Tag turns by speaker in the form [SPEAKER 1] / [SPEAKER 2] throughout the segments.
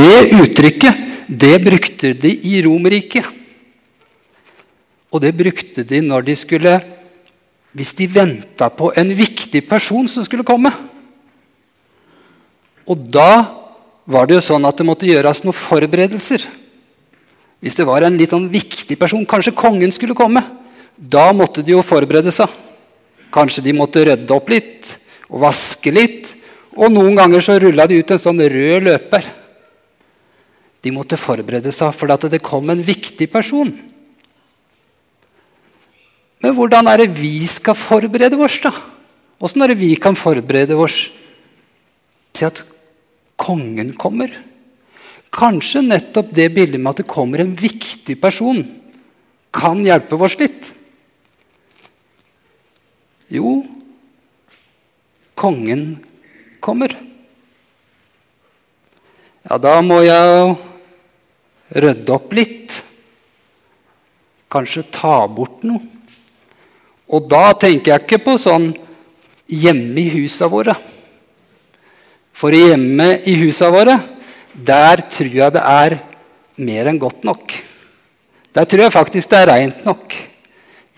[SPEAKER 1] det uttrykket det brukte de i Romerriket. Og det brukte de når de skulle Hvis de venta på en viktig person som skulle komme. Og da var det jo sånn at det måtte gjøres noen forberedelser. Hvis det var en litt sånn viktig person, kanskje kongen skulle komme, da måtte de jo forberede seg. Kanskje de måtte rydde opp litt og vaske litt. Og noen ganger så rulla de ut en sånn rød løper. De måtte forberede seg for at det kom en viktig person. Men hvordan er det vi skal forberede oss, da? Åssen er det vi kan forberede oss til at kongen kommer? Kanskje nettopp det bildet med at det kommer en viktig person, kan hjelpe oss litt? Jo, kongen kommer. Ja, da må jeg rydde opp litt. Kanskje ta bort noe. Og da tenker jeg ikke på sånn hjemme i husa våre. For hjemme i husa våre, der tror jeg det er mer enn godt nok. Der tror jeg faktisk det er reint nok.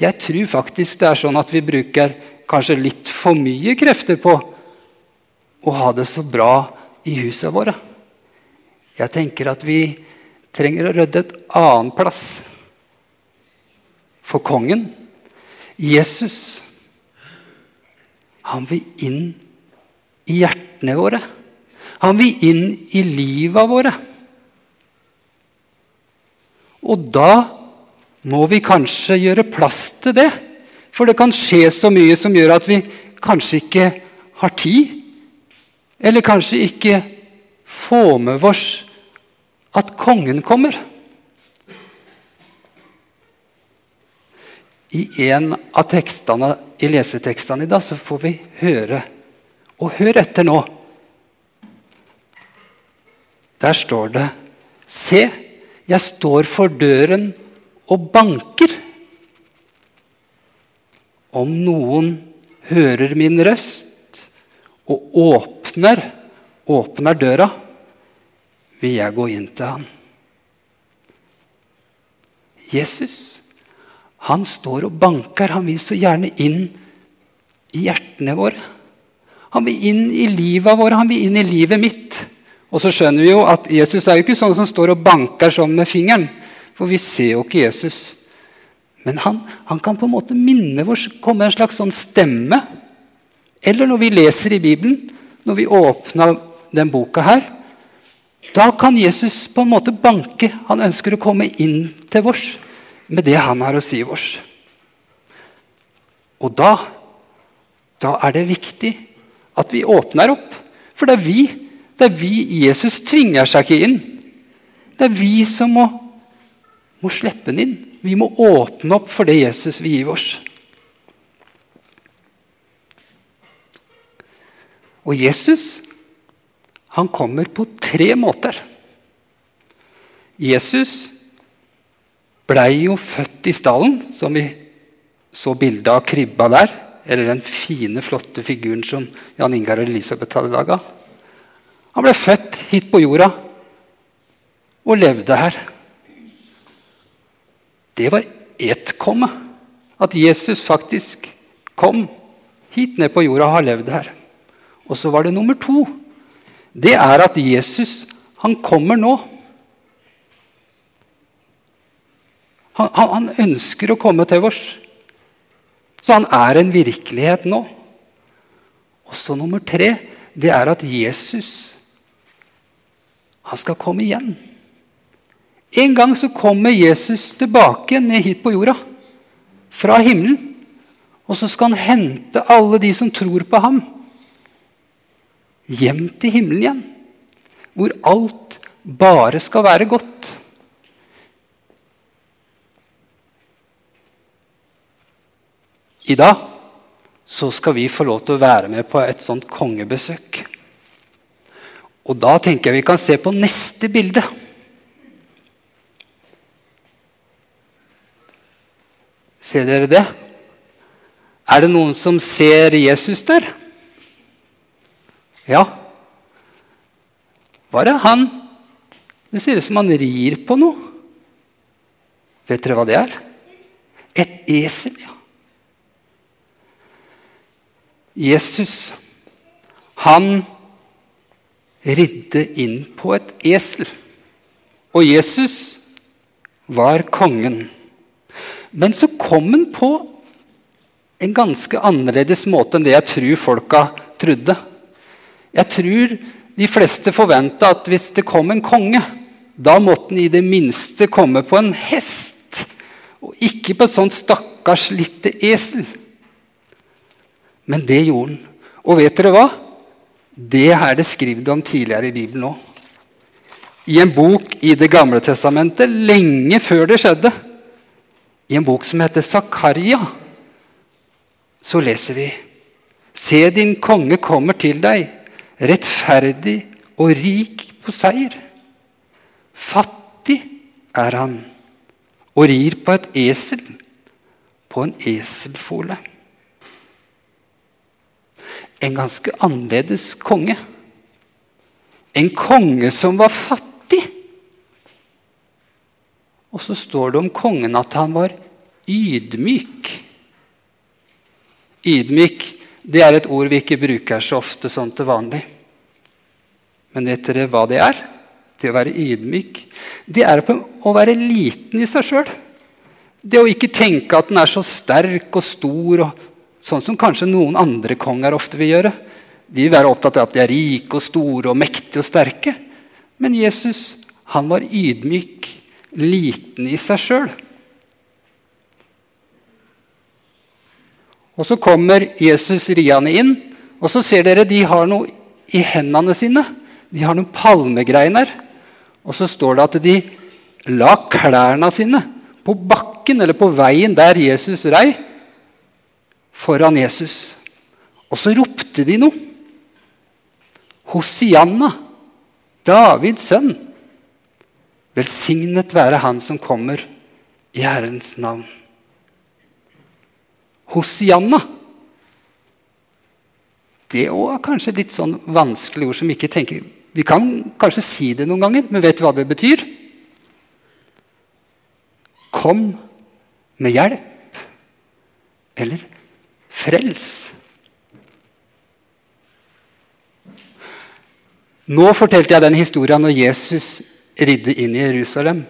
[SPEAKER 1] Jeg tror faktisk det er sånn at vi bruker kanskje litt for mye krefter på å ha det så bra i husa våre. Jeg tenker at vi trenger å rydde et annen plass. For kongen, Jesus, han vil inn i hjertene våre. Han vil inn i livet våre. Og da må vi kanskje gjøre plass til det. For det kan skje så mye som gjør at vi kanskje ikke har tid. Eller kanskje ikke får med oss at kongen kommer. I en av tekstene, i lesetekstene i dag så får vi høre. Og hør etter nå. Der står det Se, jeg står for døren og banker. Om noen hører min røst og åpner, åpner døra, vil jeg gå inn til han. Jesus, han står og banker. Han vil så gjerne inn i hjertene våre. Han vil inn i livet våre, han vil inn i livet mitt. Og så skjønner vi jo at Jesus er jo ikke sånn som står og banker sånn med fingeren. For vi ser jo ikke Jesus. Men han, han kan på en måte minne vår komme en slags sånn stemme. Eller når vi leser i Bibelen, når vi åpner den boka her, da kan Jesus på en måte banke. Han ønsker å komme inn til oss med det han har å si oss. Og da, da er det viktig at vi åpner opp. For det er vi det er vi Jesus tvinger seg ikke inn. Det er vi som må, må slippe den inn. Vi må åpne opp for det Jesus vil gi oss. Og Jesus han kommer på tre måter. Jesus blei jo født i stallen, som vi så bildet av krybba der. Eller den fine, flotte figuren som Jan Ingar og Elisabeth hadde laga. Han ble født hit på jorda og levde her. Det var ett komme. At Jesus faktisk kom hit ned på jorda og har levd her. Og så var det nummer to. Det er at Jesus, han kommer nå. Han, han, ønsker å komme til oss. Så han er en virkelighet nå. Og så nummer tre, det er at Jesus han skal komme igjen. En gang så kommer Jesus tilbake ned hit på jorda. Fra himmelen. Og så skal han hente alle de som tror på ham, hjem til himmelen igjen. Hvor alt bare skal være godt. I dag så skal vi få lov til å være med på et sånt kongebesøk. Og da tenker jeg vi kan se på neste bilde. Ser dere det? Er det noen som ser Jesus der? Ja. Var det han Det ser ut som han rir på noe. Vet dere hva det er? Et esel, ja. Jesus, han ridde inn på et esel. Og Jesus var kongen. Men så kom han på en ganske annerledes måte enn det jeg tror folka trodde. Jeg tror de fleste forventa at hvis det kom en konge, da måtte han i det minste komme på en hest, og ikke på et sånt stakkars lite esel. Men det gjorde han. Og vet dere hva? Det er det skrevet om tidligere i Bibelen òg. I en bok i Det gamle testamentet, lenge før det skjedde, i en bok som heter Zakaria, så leser vi Se, din konge kommer til deg, rettferdig og rik på seier. Fattig er han og rir på et esel, på en eselfole en ganske annerledes konge. En konge som var fattig. Og så står det om kongen at han var ydmyk. Ydmyk det er et ord vi ikke bruker så ofte sånn til vanlig. Men vet dere hva det er? Det å være ydmyk. Det er å være liten i seg sjøl. Det å ikke tenke at den er så sterk og stor og Sånn som kanskje noen andre konger ofte vil gjøre. De vil være opptatt av at de er rike og store og mektige og sterke. Men Jesus han var ydmyk, liten i seg sjøl. Og Så kommer Jesus riende inn, og så ser dere de har noe i hendene sine. De har noen palmegreiner. Og så står det at de la klærne sine på bakken eller på veien der Jesus rei foran Jesus. Og så ropte de noe. Hosianna, Davids sønn. Velsignet være Han som kommer i Herrens navn. Hosianna. Det er kanskje litt sånn vanskelig ord som vi ikke tenker Vi kan kanskje si det noen ganger, men vet du hva det betyr? Kom med hjelp. Eller Frels. Nå fortalte jeg den historien når Jesus ridde inn i Jerusalem.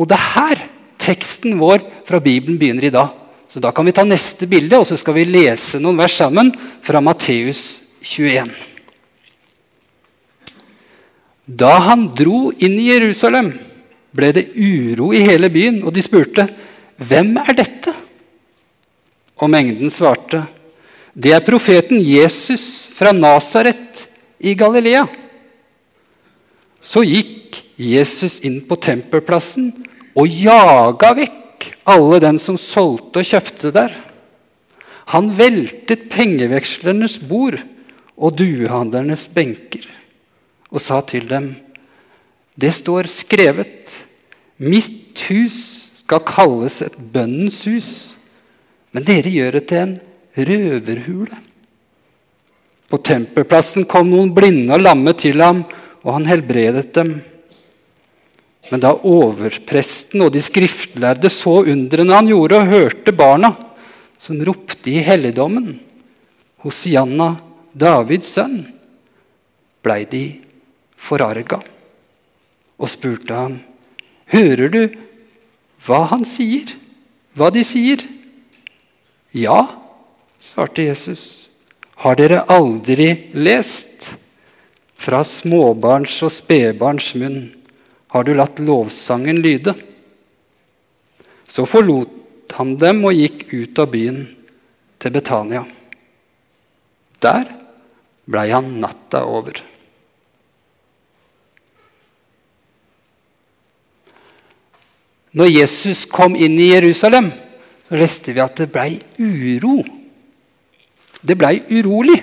[SPEAKER 1] Og det er her teksten vår fra Bibelen begynner i dag. Så da kan vi ta neste bilde, og så skal vi lese noen vers sammen fra Matteus 21. Da han dro inn i Jerusalem, ble det uro i hele byen, og de spurte, 'Hvem er dette?' Og mengden svarte, 'Det er profeten Jesus fra Nasaret i Galilea.' Så gikk Jesus inn på tempelplassen og jaga vekk alle dem som solgte og kjøpte der. Han veltet pengevekslernes bord og duehandlernes benker og sa til dem, 'Det står skrevet:" Mitt hus skal kalles et bønnens hus. Men dere gjør det til en røverhule. På tempelplassen kom noen blinde og lamme til ham, og han helbredet dem. Men da overpresten og de skriftlærde så undrene han gjorde, og hørte barna som ropte i helligdommen, Hosianna, Davids sønn, blei de forarga og spurte ham, hører du hva han sier, hva de sier? Ja, svarte Jesus. Har dere aldri lest? Fra småbarns og spedbarns munn har du latt lovsangen lyde. Så forlot han dem og gikk ut av byen til Betania. Der blei han natta over. Når Jesus kom inn i Jerusalem, så leste vi at det blei uro. Det blei urolig.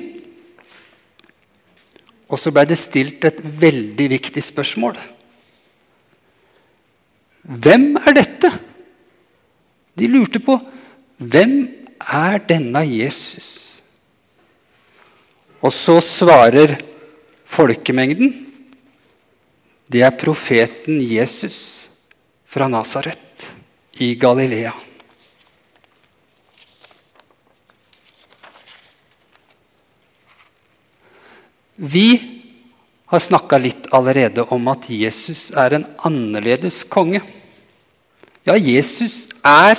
[SPEAKER 1] Og så blei det stilt et veldig viktig spørsmål. Hvem er dette? De lurte på hvem er denne Jesus? Og så svarer folkemengden det er profeten Jesus fra Nasaret i Galilea. Vi har snakka litt allerede om at Jesus er en annerledes konge. Ja, Jesus er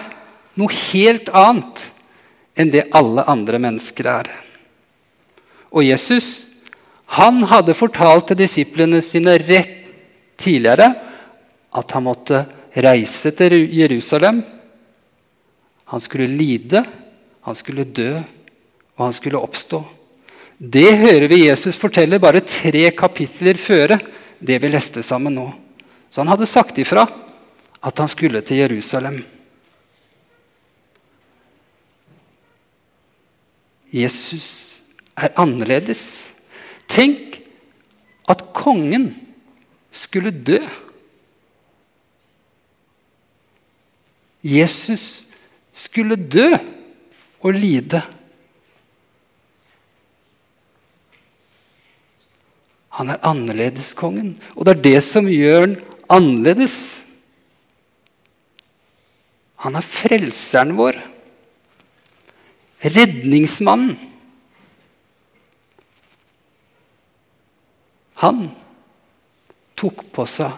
[SPEAKER 1] noe helt annet enn det alle andre mennesker er. Og Jesus han hadde fortalt til disiplene sine rett tidligere at han måtte reise til Jerusalem. Han skulle lide, han skulle dø, og han skulle oppstå. Det hører vi Jesus fortelle bare tre kapitler føre det vi leste sammen nå. Så han hadde sagt ifra at han skulle til Jerusalem. Jesus er annerledes. Tenk at kongen skulle dø. Jesus skulle dø og lide. Han er annerledeskongen, og det er det som gjør han annerledes. Han er frelseren vår. Redningsmannen. Han tok på seg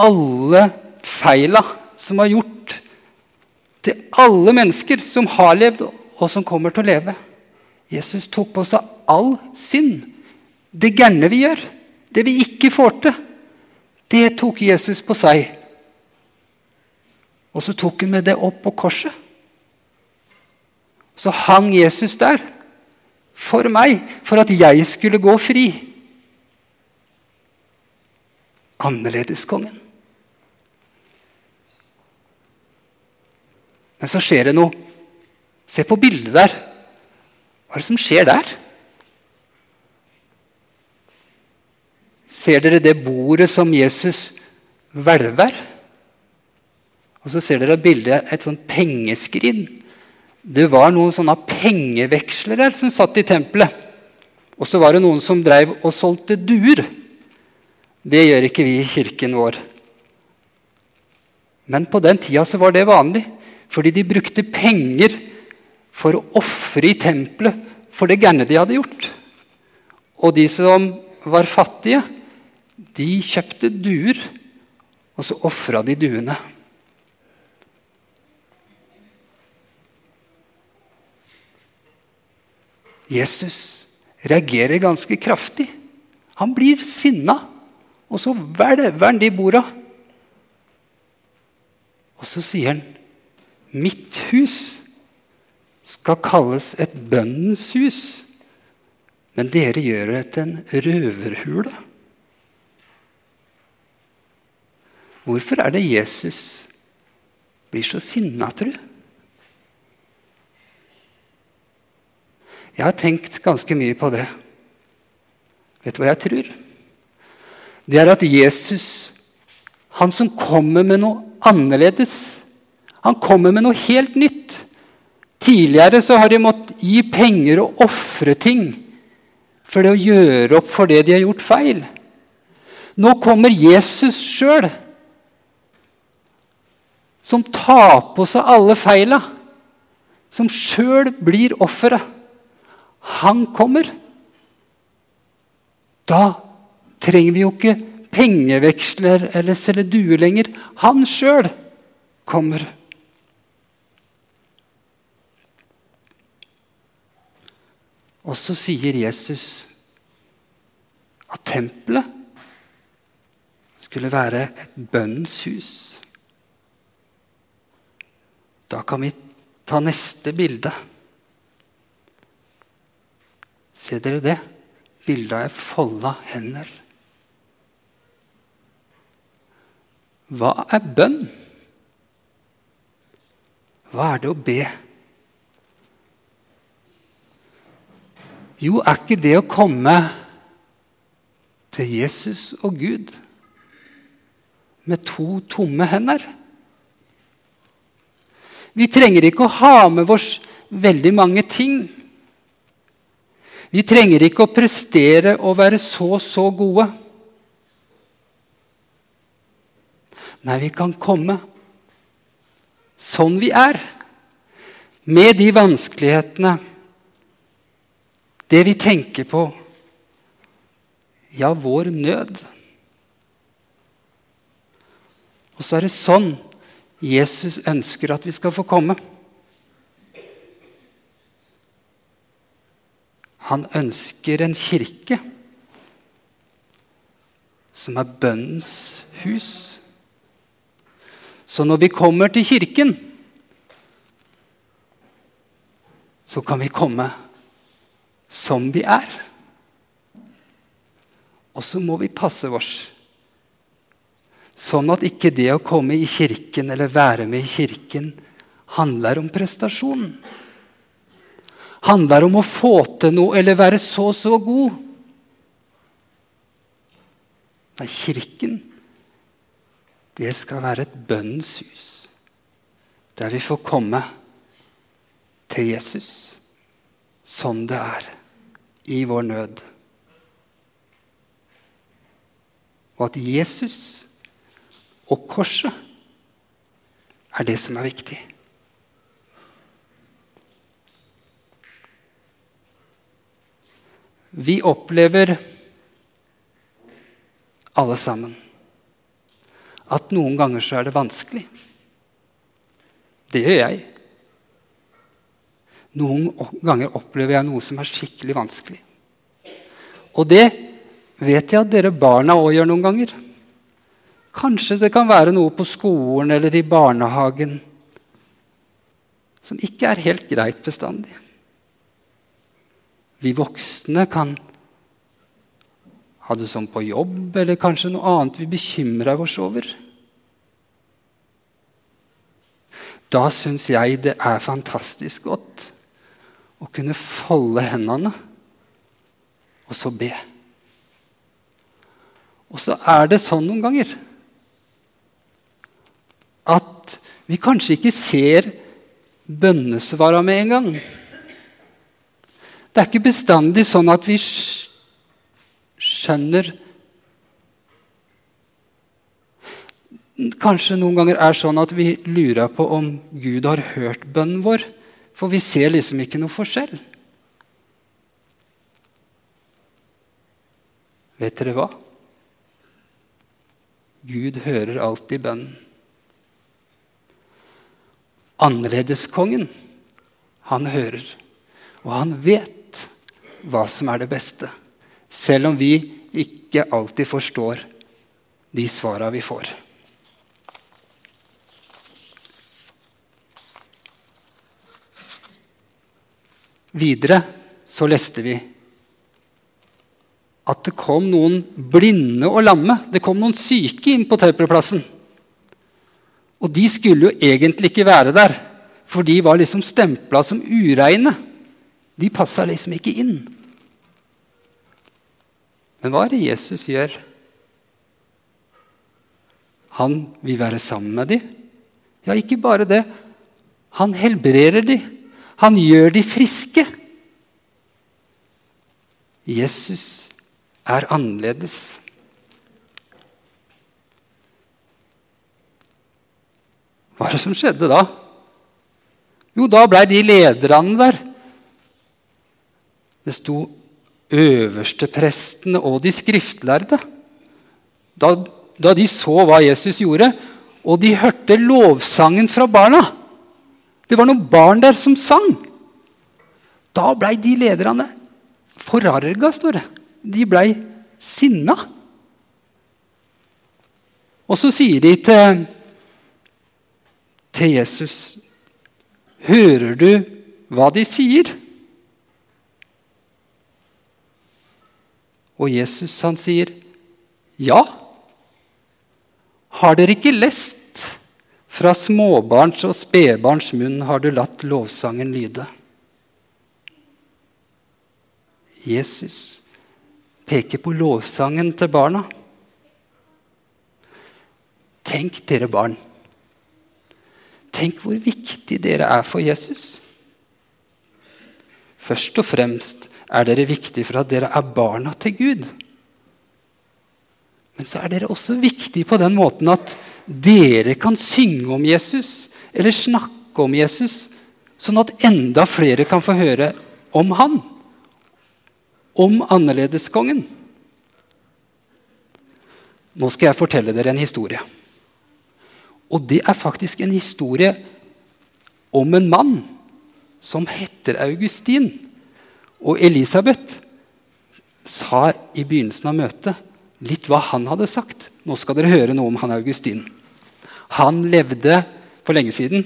[SPEAKER 1] alle feila som var gjort til alle mennesker som har levd, og som kommer til å leve. Jesus tok på seg all synd. Det gærne vi gjør, det vi ikke får til, det tok Jesus på seg. Og så tok han med det opp på korset. Så hang Jesus der for meg, for at jeg skulle gå fri. Annerledeskongen. Men så skjer det noe. Se på bildet der. Hva er det som skjer der? Ser dere det bordet som Jesus hvelver? Og så ser dere bildet, et sånt pengeskrin. Det var noen sånne pengevekslere som satt i tempelet. Og så var det noen som drev og solgte duer. Det gjør ikke vi i kirken vår. Men på den tida så var det vanlig. Fordi de brukte penger for å ofre i tempelet for det gærne de hadde gjort. Og de som var fattige, de kjøpte duer, og så ofra de duene. Jesus reagerer ganske kraftig. Han blir sinna, og så hvelver han de borda. Og så sier han Mitt hus skal kalles et bønnens hus, men dere gjør det til en røverhule. Hvorfor er det Jesus blir så sinna, tru? Jeg har tenkt ganske mye på det. Vet du hva jeg tror? Det er at Jesus, han som kommer med noe annerledes han kommer med noe helt nytt. Tidligere så har de måttet gi penger og ofre ting for det å gjøre opp for det de har gjort feil. Nå kommer Jesus sjøl, som tar på seg alle feila. Som sjøl blir offeret. Han kommer. Da trenger vi jo ikke pengeveksler eller selge duer lenger. Han sjøl kommer. Og så sier Jesus at tempelet skulle være et bønnens hus. Da kan vi ta neste bilde. Ser dere det? Bildet av ei folda hender. Hva er bønn? Hva er det å be? Jo, er ikke det å komme til Jesus og Gud med to tomme hender? Vi trenger ikke å ha med oss veldig mange ting. Vi trenger ikke å prestere og være så, så gode. Nei, vi kan komme sånn vi er. Med de vanskelighetene, det vi tenker på, ja, vår nød. Og så er det sånn Jesus ønsker at vi skal få komme. Han ønsker en kirke som er bønnens hus. Så når vi kommer til kirken, så kan vi komme som vi er. Og så må vi passe oss. Sånn at ikke det å komme i kirken eller være med i kirken handler om prestasjon. Handler om å få til noe eller være så, så god. Nei, kirken, det skal være et bønnens hus. Der vi får komme til Jesus sånn det er, i vår nød. Og at Jesus og korset er det som er viktig. Vi opplever alle sammen at noen ganger så er det vanskelig. Det gjør jeg. Noen ganger opplever jeg noe som er skikkelig vanskelig. Og det vet jeg at dere barna òg gjør noen ganger. Kanskje det kan være noe på skolen eller i barnehagen som ikke er helt greit bestandig. Vi voksne kan ha det sånn på jobb, eller kanskje noe annet vi bekymrer oss over. Da syns jeg det er fantastisk godt å kunne folde hendene og så be. Og så er det sånn noen ganger at vi kanskje ikke ser bønnesvara med en gang. Det er ikke bestandig sånn at vi skjønner Kanskje noen ganger er sånn at vi lurer på om Gud har hørt bønnen vår. For vi ser liksom ikke noe forskjell. Vet dere hva? Gud hører alltid bønnen. Annerledeskongen, han hører, og han vet hva som er det beste. Selv om vi ikke alltid forstår de svara vi får. Videre så leste vi at det kom noen blinde og lamme. Det kom noen syke inn på Tauperplassen. Og de skulle jo egentlig ikke være der, for de var liksom stempla som ureine. De passa liksom ikke inn. Men hva er det Jesus gjør? Han vil være sammen med dem. Ja, ikke bare det. Han helbreder dem. Han gjør dem friske. Jesus er annerledes. Hva er det som skjedde da? Jo, da blei de lederne der. Det sto øversteprestene og de skriftlærde. Da, da, de så hva Jesus gjorde, og de hørte lovsangen fra barna Det var noen barn der som sang. Da blei de lederne forarga, står det. De blei sinna. Og så sier de til til Jesus. Hører du hva de sier? Og Jesus han sier, 'Ja.' Har dere ikke lest? Fra småbarns og spedbarns munn har du latt lovsangen lyde. Jesus peker på lovsangen til barna. Tenk dere barn. Tenk hvor viktig dere er for Jesus. Først og fremst er dere viktige for at dere er barna til Gud. Men så er dere også viktige på den måten at dere kan synge om Jesus eller snakke om Jesus, sånn at enda flere kan få høre om han. Om annerledeskongen. Nå skal jeg fortelle dere en historie. Og det er faktisk en historie om en mann som heter Augustin. Og Elisabeth sa i begynnelsen av møtet litt hva han hadde sagt. Nå skal dere høre noe om han Augustin. Han levde for lenge siden.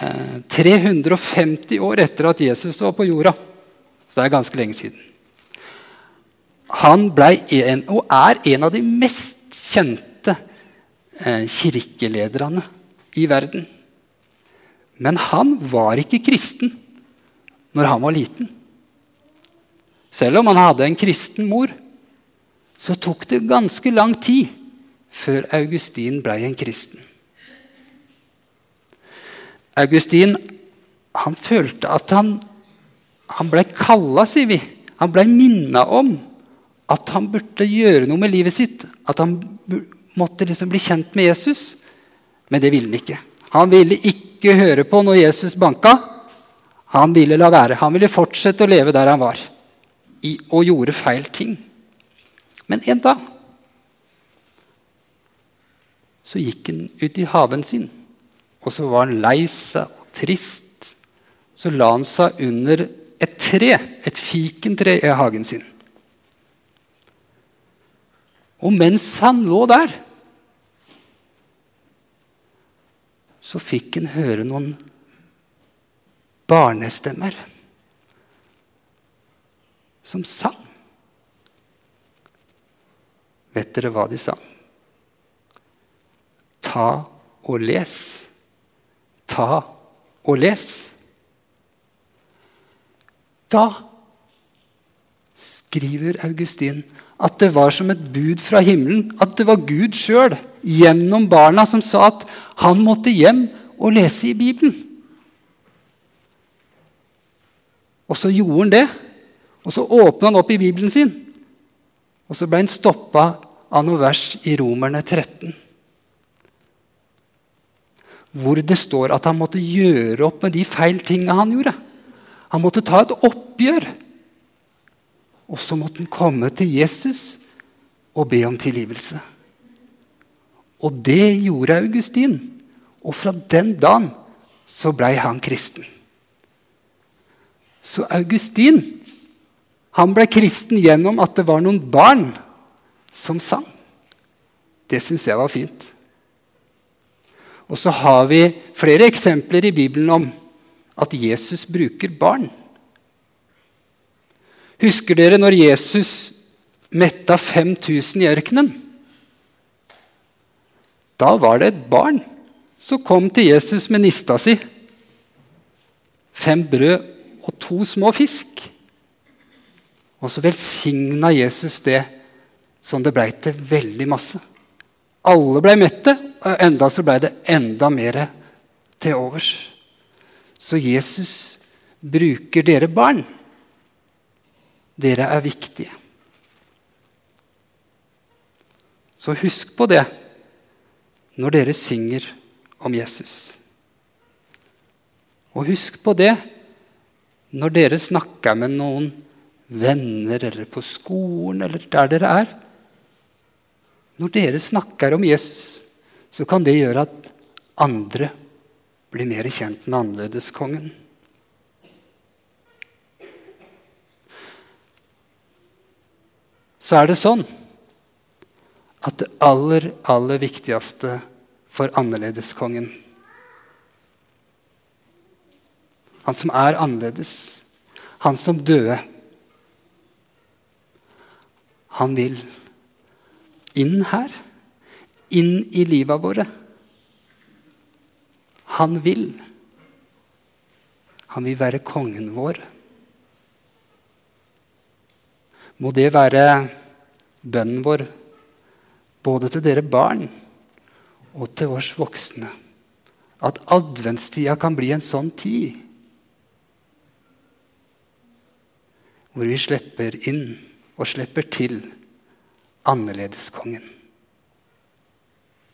[SPEAKER 1] Eh, 350 år etter at Jesus var på jorda. Så det er ganske lenge siden. Han en, og er en av de mest kjente eh, kirkelederne i verden. Men han var ikke kristen når han var liten. Selv om han hadde en kristen mor, så tok det ganske lang tid før Augustin ble en kristen. Augustin han følte at han, han ble kalla, sier vi. Han ble minna om at han burde gjøre noe med livet sitt. At han måtte liksom bli kjent med Jesus. Men det ville han ikke. Han ville ikke høre på når Jesus banka. Han ville la være. Han ville fortsette å leve der han var. I, og gjorde feil ting. Men en dag så gikk han ut i haven sin, og så var han lei seg og trist. Så la han seg under et tre, et fikentre i hagen sin. Og mens han lå der, så fikk han høre noen barnestemmer som sang. Vet dere hva de sa? Ta og les. Ta og les. Da skriver Augustin at det var som et bud fra himmelen. At det var Gud sjøl gjennom barna som sa at han måtte hjem og lese i Bibelen. Og så gjorde han det. Og så åpna han opp i Bibelen sin. Og så ble han stoppa av noe vers i Romerne 13. Hvor det står at han måtte gjøre opp med de feil tinga han gjorde. Han måtte ta et oppgjør. Og så måtte han komme til Jesus og be om tilgivelse. Og det gjorde Augustin. Og fra den dagen så blei han kristen. Så Augustin han ble kristen gjennom at det var noen barn som sang. Det syns jeg var fint. Og så har vi flere eksempler i Bibelen om at Jesus bruker barn. Husker dere når Jesus metta 5000 i ørkenen? Da var det et barn som kom til Jesus med nista si. Fem brød og to små fisk. Og så velsigna Jesus det som det blei til veldig masse. Alle blei mette, og enda så blei det enda mer til overs. Så Jesus bruker dere barn. Dere er viktige. Så husk på det når dere synger om Jesus. Og husk på det når dere snakker med noen venner eller på skolen eller der dere er. Når dere snakker om Jesus, så kan det gjøre at andre blir mer kjent med annerledeskongen. Så er det sånn at det aller, aller viktigste for annerledeskongen Han som er annerledes, han som døde han vil inn her, inn i livet våre. Han vil. Han vil være kongen vår. Må det være bønnen vår, både til dere barn og til oss voksne, at adventstida kan bli en sånn tid hvor vi slipper inn og slipper til annerledeskongen.